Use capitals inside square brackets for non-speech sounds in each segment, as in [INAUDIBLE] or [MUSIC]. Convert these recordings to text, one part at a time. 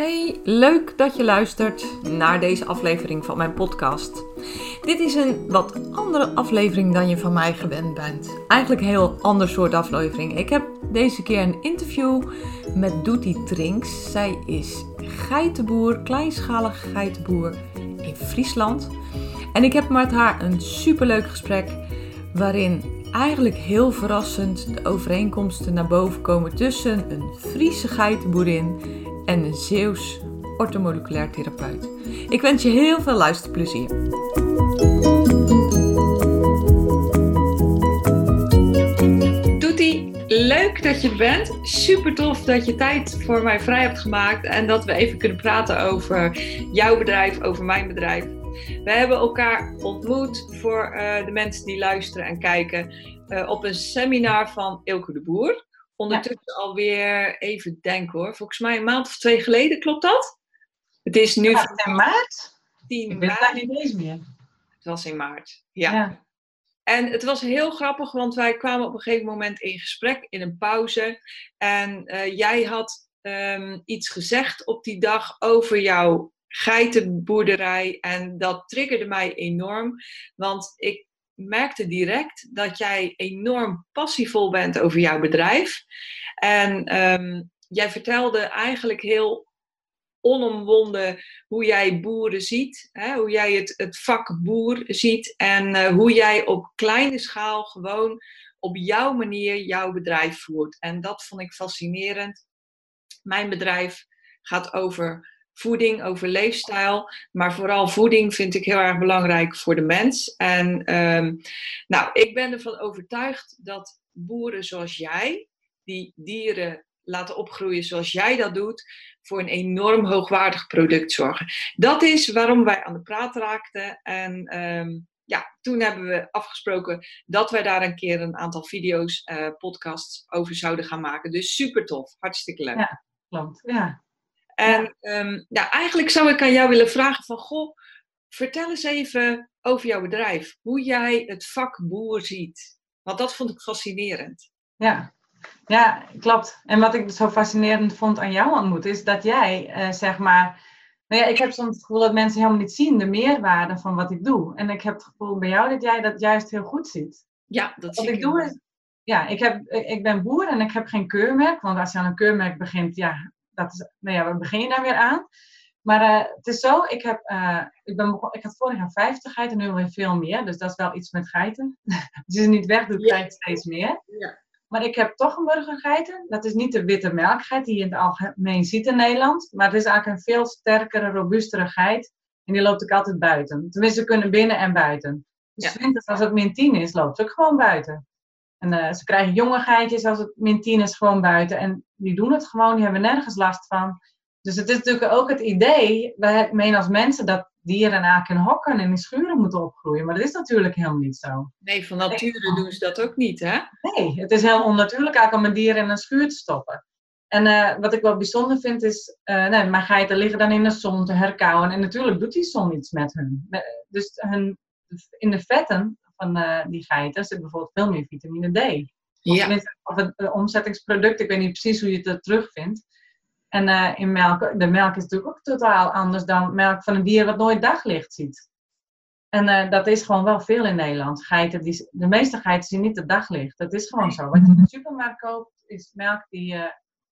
Hey, leuk dat je luistert naar deze aflevering van mijn podcast. Dit is een wat andere aflevering dan je van mij gewend bent. Eigenlijk een heel ander soort aflevering. Ik heb deze keer een interview met Doetie Trinks. Zij is geitenboer, kleinschalige geitenboer in Friesland. En ik heb met haar een superleuk gesprek waarin eigenlijk heel verrassend de overeenkomsten naar boven komen tussen een Friese geitenboerin en een Zeeuws ortomoleculair therapeut. Ik wens je heel veel luisterplezier. Doetie, leuk dat je bent. Super tof dat je tijd voor mij vrij hebt gemaakt en dat we even kunnen praten over jouw bedrijf, over mijn bedrijf. We hebben elkaar ontmoet voor uh, de mensen die luisteren en kijken uh, op een seminar van Ilke de Boer. Ondertussen ja. alweer even denken hoor. Volgens mij een maand of twee geleden, klopt dat? Het is nu. Ja, in maart? 10 Ik weet maart. het niet eens meer. Het was in maart. Ja. Ja. En het was heel grappig, want wij kwamen op een gegeven moment in gesprek in een pauze. En eh, jij had ehm, iets gezegd op die dag over jouw geitenboerderij. En dat triggerde mij enorm, want ik merkte direct dat jij enorm passievol bent over jouw bedrijf. En ehm, jij vertelde eigenlijk heel onomwonden hoe jij boeren ziet, hè, hoe jij het, het vak boer ziet en eh, hoe jij op kleine schaal gewoon op jouw manier jouw bedrijf voert. En dat vond ik fascinerend. Mijn bedrijf gaat over voeding, over leefstijl. Maar vooral voeding vind ik heel erg belangrijk voor de mens. En ehm, nou, ik ben ervan overtuigd dat boeren zoals jij, die dieren laten opgroeien zoals jij dat doet, voor een enorm hoogwaardig product zorgen. Dat is waarom wij aan de praat raakten. En ehm, ja, toen hebben we afgesproken dat wij daar een keer een aantal video's, uh, podcasts over zouden gaan maken. Dus super tof, hartstikke leuk. Ja, klopt. Ja. En um, ja, eigenlijk zou ik aan jou willen vragen van, goh, vertel eens even over jouw bedrijf. Hoe jij het vak boer ziet. Want dat vond ik fascinerend. Ja. ja, klopt. En wat ik zo fascinerend vond aan jou ontmoet, is dat jij, uh, zeg maar... Nou ja, ik heb soms het gevoel dat mensen helemaal niet zien de meerwaarde van wat ik doe. En ik heb het gevoel bij jou dat jij dat juist heel goed ziet. Ja, dat wat zie ik ik. doe is, ja, ik, heb, ik ben boer en ik heb geen keurmerk. Want als je aan een keurmerk begint, ja, dat is, nou ja, waar begin je daar weer aan? Maar uh, het is zo, ik, heb, uh, ik, ben begon, ik had vorig jaar 50 geiten en nu weer veel meer. Dus dat is wel iets met geiten. Als je ze niet weg doet, krijg je steeds meer. Ja. Maar ik heb toch een burgergeiten. Dat is niet de witte melkgeit die je in het algemeen ziet in Nederland. Maar het is eigenlijk een veel sterkere, robuustere geit. En die loopt ook altijd buiten. Tenminste, ze kunnen binnen en buiten. Dus ja. als het min 10 is, loopt ze ook gewoon buiten. En uh, ze krijgen jonge geitjes als het min 10 is gewoon buiten. En die doen het gewoon, die hebben nergens last van. Dus het is natuurlijk ook het idee, wij menen als mensen dat dieren eigenlijk in hokken en in schuren moeten opgroeien. Maar dat is natuurlijk helemaal niet zo. Nee, van nature doen ze dat ook niet, hè? Nee, het is heel onnatuurlijk eigenlijk om een dier in een schuur te stoppen. En uh, wat ik wel bijzonder vind is, uh, nee, mijn geiten liggen dan in de zon te herkauwen. En natuurlijk doet die zon iets met hun. Dus hun, in de vetten van uh, die geiten zit bijvoorbeeld veel meer vitamine D. Ja. Of, of het uh, omzettingsproduct, ik weet niet precies hoe je het terugvindt. En uh, in melk, de melk is natuurlijk ook totaal anders dan melk van een dier wat nooit daglicht ziet. En dat is gewoon wel veel in Nederland. Geiten die, de meeste geiten zien niet het daglicht. Dat is gewoon zo. Wat je in de supermarkt koopt, is melk die,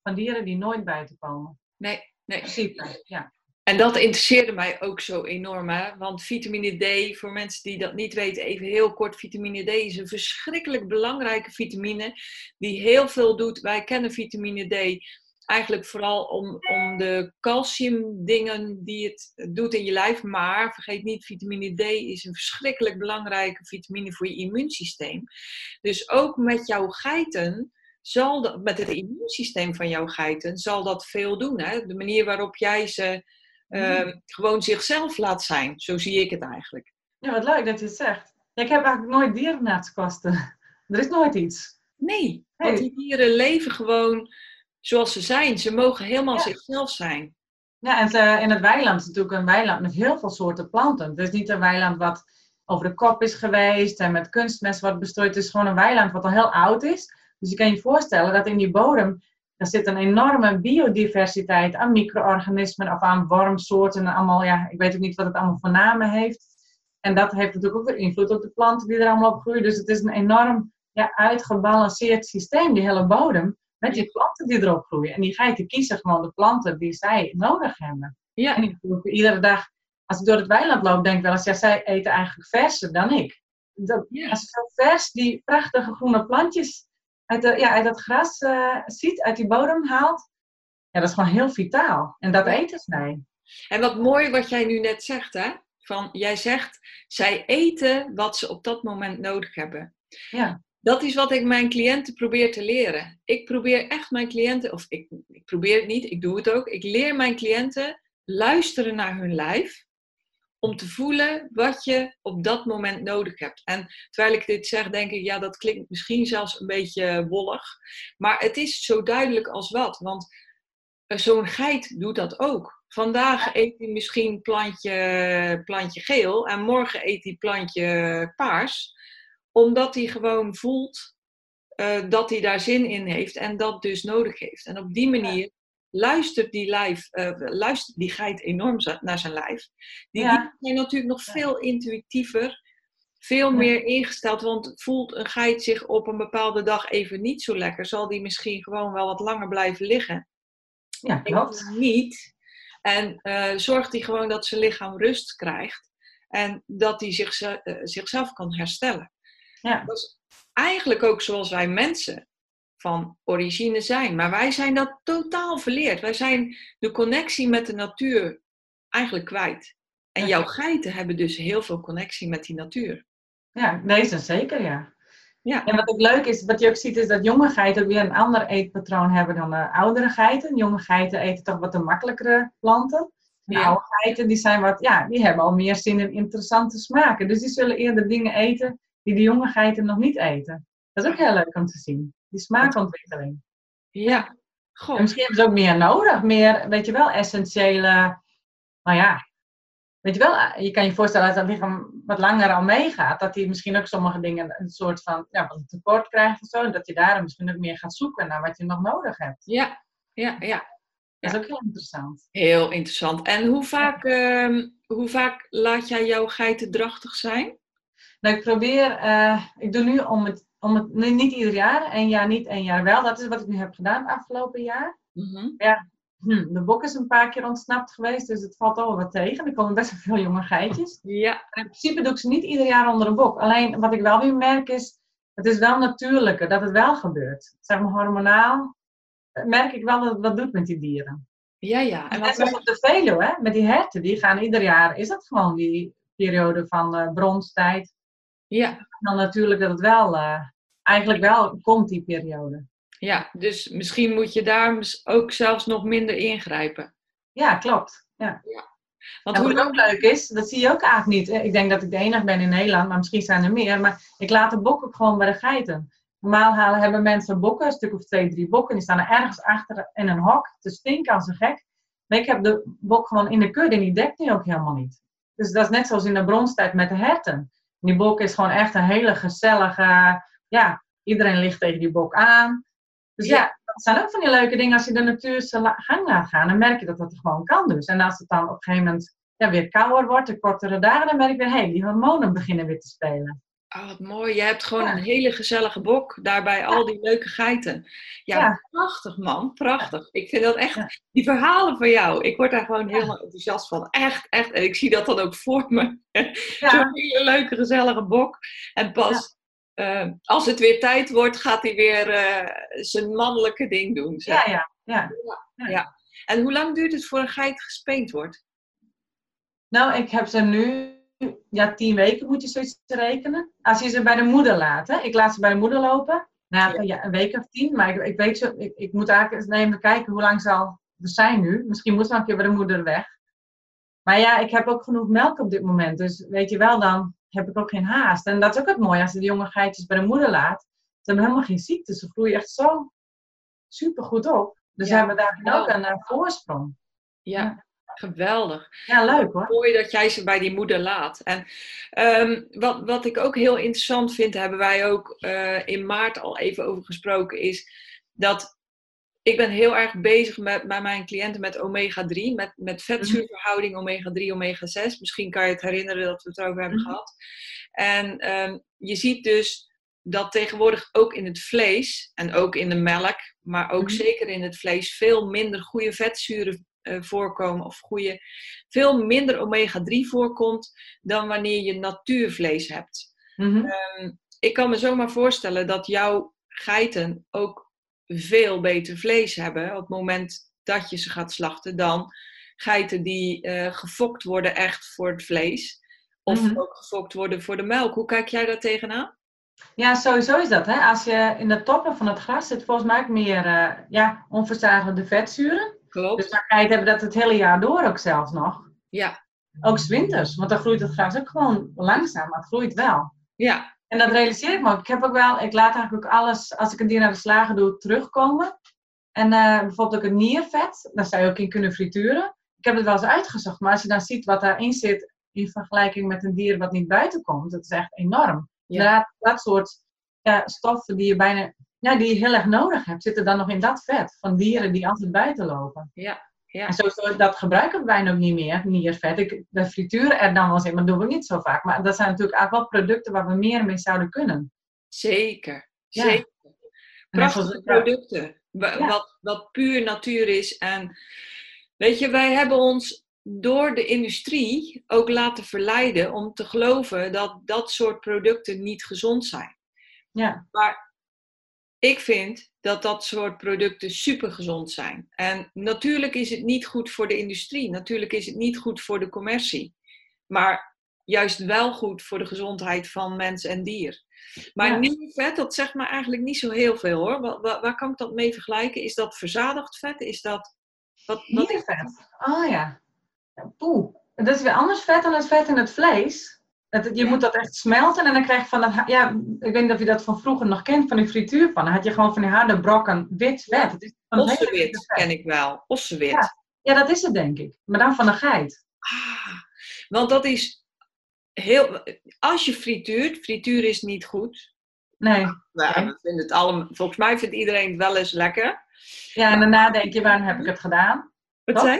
van dieren die nooit buiten komen. Nee, nee. Principe, ja. En dat interesseerde mij ook zo enorm, hè? want vitamine D, voor mensen die dat niet weten, even heel kort, vitamine D is een verschrikkelijk belangrijke vitamine die heel veel doet. Wij kennen vitamine D eigenlijk vooral om, om de calcium dingen die het doet in je lijf, maar vergeet niet, vitamine D is een verschrikkelijk belangrijke vitamine voor je immuunsysteem. Dus ook met jouw geiten zal dat, met het immuunsysteem van jouw geiten, zal dat veel doen. Hè? De manier waarop jij ze mm. gewoon zichzelf laat zijn. Zo zie ik het eigenlijk. Ja, wat leuk dat je het zegt. Ik heb eigenlijk nooit dierenartskosten. [LAUGHS] Er is nooit iets. Nee, want die dieren leven gewoon zoals ze zijn. Ze mogen helemaal ja. zichzelf zijn. Ja, en ze, in het weiland is natuurlijk een weiland met heel veel soorten planten. Het is niet een weiland wat over de kop is geweest en met kunstmest wordt bestrooid. Het is gewoon een weiland wat al heel oud is. Dus je kan je voorstellen dat in die bodem Er zit een enorme biodiversiteit aan micro-organismen of aan wormsoorten. En allemaal, ja, ik weet ook niet wat het allemaal voor namen heeft. En dat heeft natuurlijk ook weer invloed op de planten die er allemaal op groeien. Dus het is een enorm ja, uitgebalanceerd systeem, die hele bodem. Met die planten die erop groeien. En die geiten kiezen gewoon de planten die zij nodig hebben. Ja. En ik doe iedere dag, als ik door het weiland loop, denk ik wel eens, ja, zij eten eigenlijk verser dan ik. Dat, Als je zo vers die prachtige groene plantjes uit, de, ja, uit dat gras uh, ziet, uit die bodem haalt, ja, dat is gewoon heel vitaal. En dat eten zij. En wat mooi wat jij nu net zegt, hè? Van, jij zegt, zij eten wat ze op dat moment nodig hebben. Ja. Dat is wat ik mijn cliënten probeer te leren. Ik probeer echt mijn cliënten, of ik, ik probeer het niet, ik doe het ook. Ik leer mijn cliënten luisteren naar hun lijf om te voelen wat je op dat moment nodig hebt. En terwijl ik dit zeg, denk ik, ja, dat klinkt misschien zelfs een beetje wollig. Maar het is zo duidelijk als wat. Want zo'n geit doet dat ook. Vandaag eet hij misschien plantje, plantje geel en morgen eet hij plantje paars. Omdat hij gewoon voelt uh, dat hij daar zin in heeft en dat dus nodig heeft. En op die manier luistert die, lijf, uh, luistert die geit enorm naar zijn lijf. Die, ja. zijn natuurlijk nog veel intuïtiever, veel meer ingesteld. Want voelt een geit zich op een bepaalde dag even niet zo lekker, zal die misschien gewoon wel wat langer blijven liggen. Ja, klopt. Niet. En uh, zorgt hij gewoon dat zijn lichaam rust krijgt en dat hij zich, uh, zichzelf kan herstellen. Ja. Dat is eigenlijk ook zoals wij mensen van origine zijn. Maar wij zijn dat totaal verleerd. Wij zijn de connectie met de natuur eigenlijk kwijt. En jouw geiten hebben dus heel veel connectie met die natuur. Ja, deze zeker, ja. ja. En wat ook leuk is, wat je ook ziet, is dat jonge geiten weer een ander eetpatroon hebben dan de oudere geiten. Jonge geiten eten toch wat de makkelijkere planten. De oude geiten, die zijn wat, ja, die hebben al meer zin in interessante smaken. Dus die zullen eerder dingen eten die de jonge geiten nog niet eten. Dat is ook heel leuk om te zien. Die smaakontwikkeling. Ja. Goh. misschien hebben ze ook meer nodig. Meer, weet je wel, essentiële. Nou ja. Weet je wel, je kan je voorstellen dat dat lichaam wat langer al meegaat. Dat hij misschien ook sommige dingen een soort van ja, een tekort krijgt of zo. En dat je daar misschien ook meer gaat zoeken naar wat je nog nodig hebt. Ja, ja, ja. Dat is ook heel interessant. Heel interessant. En hoe vaak, uh, hoe vaak laat jij jouw geiten drachtig zijn? Nou, ik probeer, uh, ik doe nu om het om het niet ieder jaar, één jaar niet, één jaar wel. Dat is wat ik nu heb gedaan het afgelopen jaar. Mhm. Ja, hm, de bok is een paar keer ontsnapt geweest, dus het valt al wat tegen. Er komen best wel veel jonge geitjes. Ja. in principe doe ik ze niet ieder jaar onder een bok. Alleen wat ik wel weer merk is, het is wel natuurlijker dat het wel gebeurt. Zeg maar hormonaal merk ik wel dat het wat doet met die dieren. Ja, ja. En, net op de Veluwe, met die herten, die gaan ieder jaar, is dat gewoon die periode van uh, bronstijd. Ja. Dan natuurlijk dat het wel, uh, eigenlijk wel komt die periode. Ja, dus misschien moet je daar ook zelfs nog minder ingrijpen. Ja, klopt. Ja. ja. Want hoe wat ook leuk is, dat zie je ook eigenlijk niet. Ik denk dat ik de enige ben in Nederland, maar misschien zijn er meer. Maar ik laat de bokken gewoon bij de geiten. Normaal halen, hebben mensen bokken, een stuk of twee, drie bokken. Die staan er ergens achter in een hok te stinken als een gek. Maar ik heb de bok gewoon in de kudde en die dekt die ook helemaal niet. Dus dat is net zoals in de bronstijd met de herten. Die bok is gewoon echt een hele gezellige, ja, iedereen ligt tegen die bok aan. Dus ja, dat zijn ook van die leuke dingen als je de natuur zijn gang laat gaan. Dan merk je dat dat er gewoon kan dus. En als het dan op een gegeven moment ja, weer kouder wordt, de kortere dagen, dan merk ik weer, hé, hey, die hormonen beginnen weer te spelen. Oh, wat mooi. Je hebt gewoon een hele gezellige bok. Daarbij al die leuke geiten. Ja, prachtig man. Prachtig. Ik vind dat echt... Die verhalen van jou. Ik word daar gewoon helemaal enthousiast van. Echt, echt. En ik zie dat dan ook voor me. [LAUGHS] Zo'n hele leuke, gezellige bok. En pas uh, als het weer tijd wordt, gaat hij weer uh, zijn mannelijke ding doen. Zeg. Ja, ja, ja, ja. En hoe lang duurt het voor een geit gespeend wordt? Nou, ik heb ze nu ja, tien weken moet je zoiets rekenen. Als je ze bij de moeder laat, hè? ik laat ze bij de moeder lopen. Nou, ja. een week of tien, maar ik, ik weet zo, ik, ik moet eigenlijk eens nemen kijken hoe lang ze al zijn nu. Misschien moet ze nog een keer bij de moeder weg. Maar ja, ik heb ook genoeg melk op dit moment. Dus weet je wel, dan heb ik ook geen haast. En dat is ook het mooie als je de jonge geitjes bij de moeder laat. Ze hebben helemaal geen ziekte. Ze groeien echt zo super goed op. Dus ja, hebben daar ook een uh, voorsprong. ja. Geweldig. Ja, leuk hoor. Mooi dat jij ze bij die moeder laat. En um, wat, wat ik ook heel interessant vind, hebben wij ook uh, in maart al even over gesproken, is dat ik ben heel erg bezig met, bij mijn cliënten met omega-3, met, met vetzuurverhouding omega-3, omega-6. Misschien kan je het herinneren dat we het over hebben Mhm. gehad. En ehm, je ziet dus dat tegenwoordig ook in het vlees en ook in de melk, maar ook Mhm. zeker in het vlees, veel minder goede vetzuren eh, voorkomen of goede, veel minder omega-3 voorkomt dan wanneer je natuurvlees hebt. Mhm. Ehm, ik kan me zomaar voorstellen dat jouw geiten ook veel beter vlees hebben op het moment dat je ze gaat slachten dan geiten die eh, gefokt worden echt voor het vlees. Of Mhm. ook gefokt worden voor de melk. Hoe kijk jij daar tegenaan? Ja, sowieso is dat. Hè? Als je in de toppen van het gras zit, volgens mij ook meer eh ja, onverzadigde vetzuren. Klopt. Dus dan hebben dat het hele jaar door ook zelfs nog. Ja, Ook winters, want dan groeit het gras ook gewoon langzaam, maar het groeit wel. ja, En dat realiseer ik me ook. Ik heb ook wel, ik laat eigenlijk ook alles, als ik een dier naar de slager doe, terugkomen. En eh, bijvoorbeeld ook het niervet, daar zou je ook in kunnen frituren. Ik heb het wel eens uitgezocht, maar als je dan ziet wat daarin zit in vergelijking met een dier wat niet buiten komt, dat is echt enorm. Ja. Dat, dat soort ja, stoffen die je bijna, ja, die je heel erg nodig hebt, zitten dan nog in dat vet van dieren die altijd buiten lopen. ja, ja. En sowieso, dat gebruiken wij ook niet meer, niervet. Ik, de frituren er dan wel eens in, maar dat doen we niet zo vaak. Maar dat zijn natuurlijk eigenlijk wel producten waar we meer mee zouden kunnen. Zeker. Ja. Zeker. Prachtige producten. Ja. Wat, wat puur natuur is. En weet je, wij hebben ons door de industrie ook laten verleiden om te geloven dat dat soort producten niet gezond zijn. Ja, Maar ik vind dat dat soort producten super gezond zijn. En natuurlijk is het niet goed voor de industrie. Natuurlijk is het niet goed voor de commercie. Maar juist wel goed voor de gezondheid van mens en dier. Maar Ja. nieuw vet, dat zegt me eigenlijk niet zo heel veel hoor. Waar, waar, waar kan ik dat mee vergelijken? Is dat verzadigd vet? Is dat. Wat, wat is niervet. Oh ja. Ja, Poeh. Dat is weer anders vet dan het vet in het vlees. Dat, je moet dat echt smelten en dan krijg je van dat, ja, ik weet niet of je dat van vroeger nog kent, van die frituur van. Dan had je gewoon van die harde brokken wit vet. Het is Ossewit ken ik wel. Ossewit. Ja. Ja, dat is het denk ik. Maar dan van een geit. Ah, want dat is heel. Als je frituurt, frituur is niet goed. Nee. Nou, Oké. we vinden het allemaal, volgens mij vindt iedereen het wel eens lekker. Ja, en daarna denk je, waarom heb ik het gedaan? Wat Toch?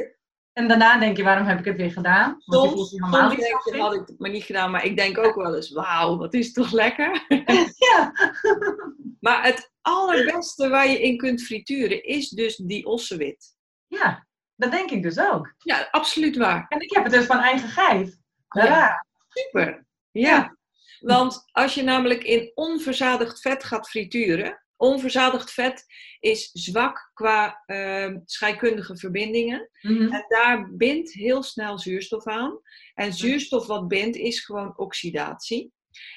En daarna denk je, waarom heb ik het weer gedaan? Want Soms, je denk je, had ik het maar niet gedaan, maar ik denk ook wel eens, wauw, wat is toch lekker. [LAUGHS] Ja. [LAUGHS] Maar het allerbeste waar je in kunt frituren is dus die ossewit. ja, dat denk ik dus ook. Ja, absoluut waar. En ik heb het dus van eigen geit. Ja. Ja. Super. Ja. Want als je namelijk in onverzadigd vet gaat frituren, onverzadigd vet is zwak qua ehm scheikundige verbindingen. Mhm. En daar bindt heel snel zuurstof aan. En zuurstof wat bindt is gewoon oxidatie.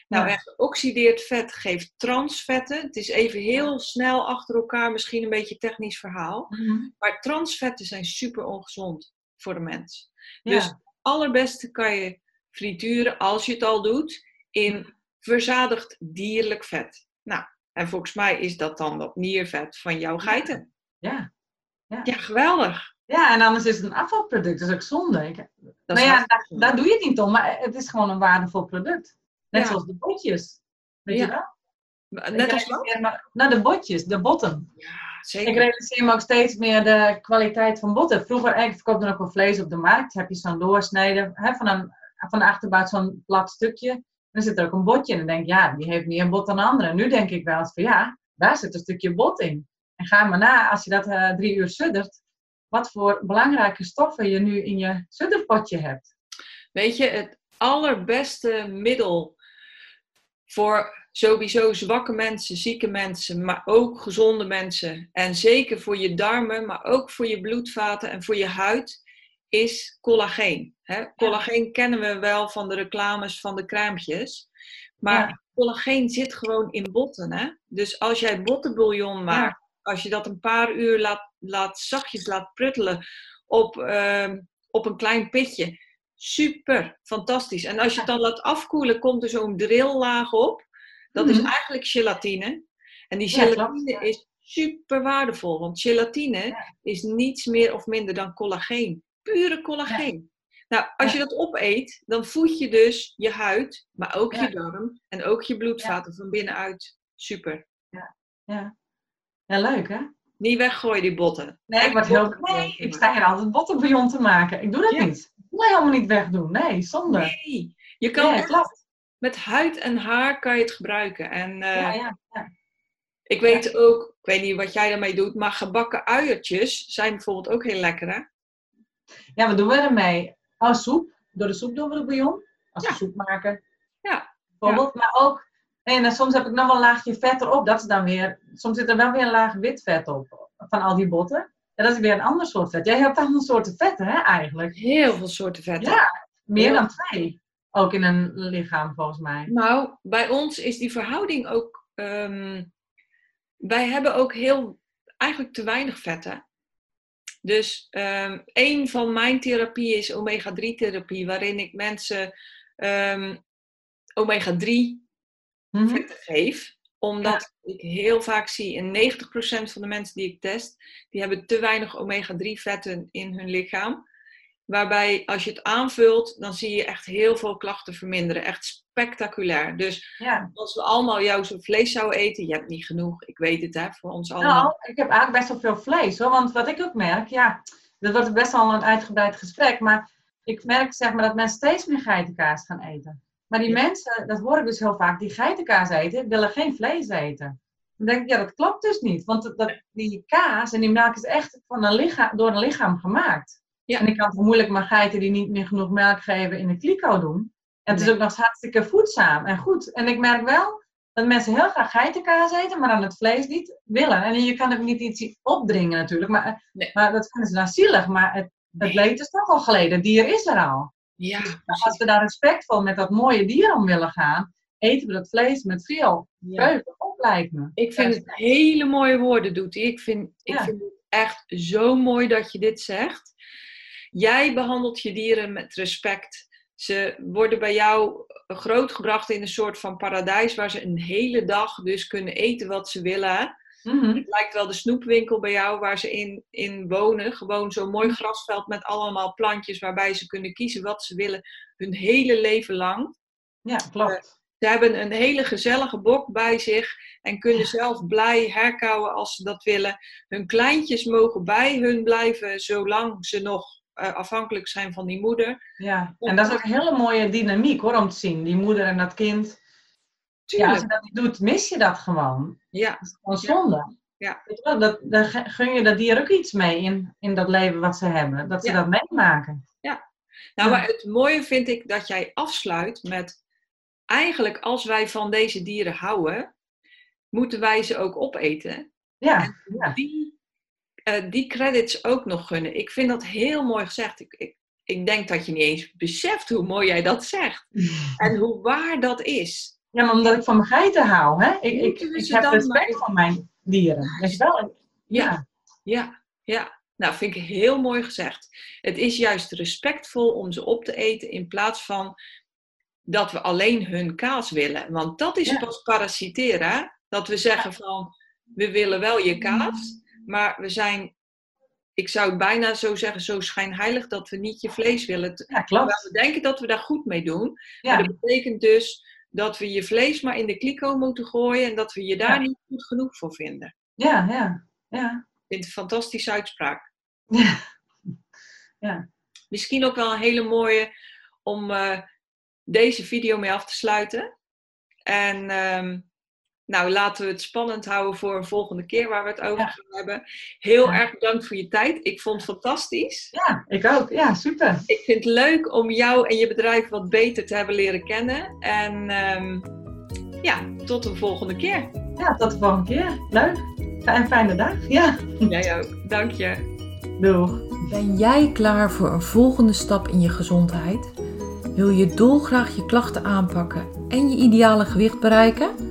Nou, Ja. en geoxideerd vet geeft transvetten. Het is even heel snel achter elkaar, misschien een beetje technisch verhaal. Mhm. Maar transvetten zijn super ongezond voor de mens. Ja. Dus het allerbeste kan je frituren, als je het al doet, in verzadigd dierlijk vet. Nou, en volgens mij is dat dan dat niervet van jouw geiten. ja. Ja, geweldig. Ja, en anders is het een afvalproduct. Dat is ook zonde. Ik- nou ja, daar, doe je het niet om, maar het is gewoon een waardevol product. Net Ja. zoals de botjes. Weet Ja. je wel? Net Ik als wat? Nou, de botjes, de botten. Ja, Ik zeker. realiseer me ook steeds meer de kwaliteit van botten. Vroeger, ik verkoop dan ook wel vlees op de markt. Heb je zo'n doorsneden hè, van, een, van de achterbuit zo'n plat stukje. Dan zit er ook een botje. En dan denk ik, ja, die heeft meer bot dan de andere. Nu denk ik wel eens van, ja, daar zit een stukje bot in. En ga maar na, als je dat eh, drie uur suddert, wat voor belangrijke stoffen je nu in je sudderpotje hebt. Weet je, het allerbeste middel voor sowieso zwakke mensen, zieke mensen, maar ook gezonde mensen. En zeker voor je darmen, maar ook voor je bloedvaten en voor je huid, is collageen. Hè? Collageen kennen we wel van de reclames van de crèmetjes. Maar Ja. collageen zit gewoon in botten. Hè? Dus als jij bottenbouillon maakt, als je dat een paar uur laat, laat zachtjes laat pruttelen op, ehm, op een klein pitje. Super, fantastisch. En als je het dan laat afkoelen, komt er zo'n drillaag op. Dat is Mhm. eigenlijk gelatine. En die gelatine is super waardevol. Want gelatine is niets meer of minder dan collageen. Pure collageen. Nou, als Ja. je dat opeet, dan voed je dus je huid, maar ook Ja. je darm en ook je bloedvaten van binnenuit. Super. Ja, ja leuk hè? Niet weggooien die botten. Nee, ik, word heel, nee, ik sta hier altijd bottenbouillon te maken. Ik doe dat niet. Ik wil helemaal niet wegdoen. Nee, zonde. Nee, je kan nee, met huid en haar kan je het gebruiken. En uh, ja, ja, ja. ik weet ook, ik weet niet wat jij daarmee doet, maar gebakken uiertjes zijn bijvoorbeeld ook heel lekker, hè? Ja, wat doen we ermee? Oh, soep. Door de soep doen we de bouillon. Als we soep maken. Ja. Bijvoorbeeld. Maar ook, en soms heb ik nog wel een laagje vet erop. Dat is dan weer, soms zit er wel weer een laag wit vet op. Van al die botten. En dat is weer een ander soort vet. Jij hebt allemaal soorten vetten, hè, eigenlijk? Heel veel soorten vetten. Ja, meer dan twee. Ook in een lichaam, volgens mij. Nou, bij ons is die verhouding ook... Ehm, wij hebben ook heel, eigenlijk te weinig vetten. Dus um, een van mijn therapieën is omega-3 therapie, waarin ik mensen um, omega-3 mm vetten geef. Omdat ik heel vaak zie, in 90% van de mensen die ik test, die hebben te weinig omega-3 vetten in hun lichaam. Waarbij als je het aanvult, dan zie je echt heel veel klachten verminderen. Echt spectaculair. Dus ja. als we allemaal jouw vlees zouden eten, je hebt niet genoeg. Ik weet het, hè, voor ons allemaal. Nou, ik heb eigenlijk best wel veel vlees, hoor. Want wat ik ook merk, ja, dat wordt best wel een uitgebreid gesprek. Maar ik merk zeg maar dat mensen steeds meer geitenkaas gaan eten. Maar die mensen, dat hoor ik dus heel vaak, die geitenkaas eten, willen geen vlees eten. Dan denk ik, ja, dat klopt dus niet. Want dat, die kaas en die melk is echt van een lichaam, door een lichaam gemaakt. Ja. En ik kan het moeilijk maar geiten die niet meer genoeg melk geven in de kliko doen. En het is ook nog hartstikke voedzaam en goed. En ik merk wel dat mensen heel graag geitenkaas eten, maar dan het vlees niet willen. En je kan ook niet iets opdringen natuurlijk, maar, maar dat vinden ze dan zielig. Maar het, het leed is toch al geleden, het dier is er al. Ja, dus als we daar respectvol met dat mooie dier om willen gaan, eten we dat vlees met veel vreugde op, lijkt me. Ik vind het hele mooie woorden, doet Ik vind, ik vind het echt zo mooi dat je dit zegt. Jij behandelt je dieren met respect. Ze worden bij jou grootgebracht in een soort van paradijs waar ze een hele dag dus kunnen eten wat ze willen. Mhm. Het lijkt wel de snoepwinkel bij jou waar ze in, in wonen. Gewoon zo'n mooi grasveld met allemaal plantjes waarbij ze kunnen kiezen wat ze willen hun hele leven lang. Ja, klopt. Uh, ze hebben een hele gezellige bok bij zich en kunnen zelf blij herkauwen als ze dat willen. Hun kleintjes mogen bij hun blijven zolang ze nog uh, afhankelijk zijn van die moeder. Ja, en dat is ook een hele mooie dynamiek hoor, om te zien. Die moeder en dat kind. Tuurlijk. Ja, als je dat niet doet, mis je dat gewoon. Ja. Dat is gewoon zonde. Ja. Dat, dan gun je dat dier ook iets mee in, in dat leven wat ze hebben. Dat ze dat meemaken. Ja. Nou, maar het mooie vind ik dat jij afsluit met... Eigenlijk als wij van deze dieren houden, moeten wij ze ook opeten. Ja. ja. Die uh, die credits ook nog gunnen. Ik vind dat heel mooi gezegd. Ik, ik, ik denk dat je niet eens beseft hoe mooi jij dat zegt. [LAUGHS] en hoe waar dat is. Ja, maar omdat ik van mijn geiten hou. Hè? Ik, ik, ik heb respect van mijn dieren. Dat is wel ja. ja, ja. Nou, vind ik heel mooi gezegd. Het is juist respectvol om ze op te eten in plaats van dat we alleen hun kaas willen. Want dat is pas parasiteren. Dat we zeggen van, we willen wel je kaas, maar we zijn, ik zou bijna zo zeggen, zo schijnheilig dat we niet je vlees willen. Ja, klopt. We denken dat we daar goed mee doen. Ja. Maar dat betekent dus dat we je vlees maar in de kliko moeten gooien en dat we je daar niet goed genoeg voor vinden. Ja, ja, ja. Ik vind het een fantastische uitspraak. Ja. ja. Misschien ook wel een hele mooie om uh, deze video mee af te sluiten. En um, nou, laten we het spannend houden voor een volgende keer waar we het over gaan hebben. Heel erg bedankt voor je tijd. Ik vond het fantastisch. Ja, ik ook. Ja, super. Ik vind het leuk om jou en je bedrijf wat beter te hebben leren kennen. En um, ja, tot de volgende keer. Ja, tot de volgende keer. Leuk. En fijne dag. Ja. Jij ook. Dank je. Doeg. Ben jij klaar voor een volgende stap in je gezondheid? Wil je dolgraag je klachten aanpakken en je ideale gewicht bereiken?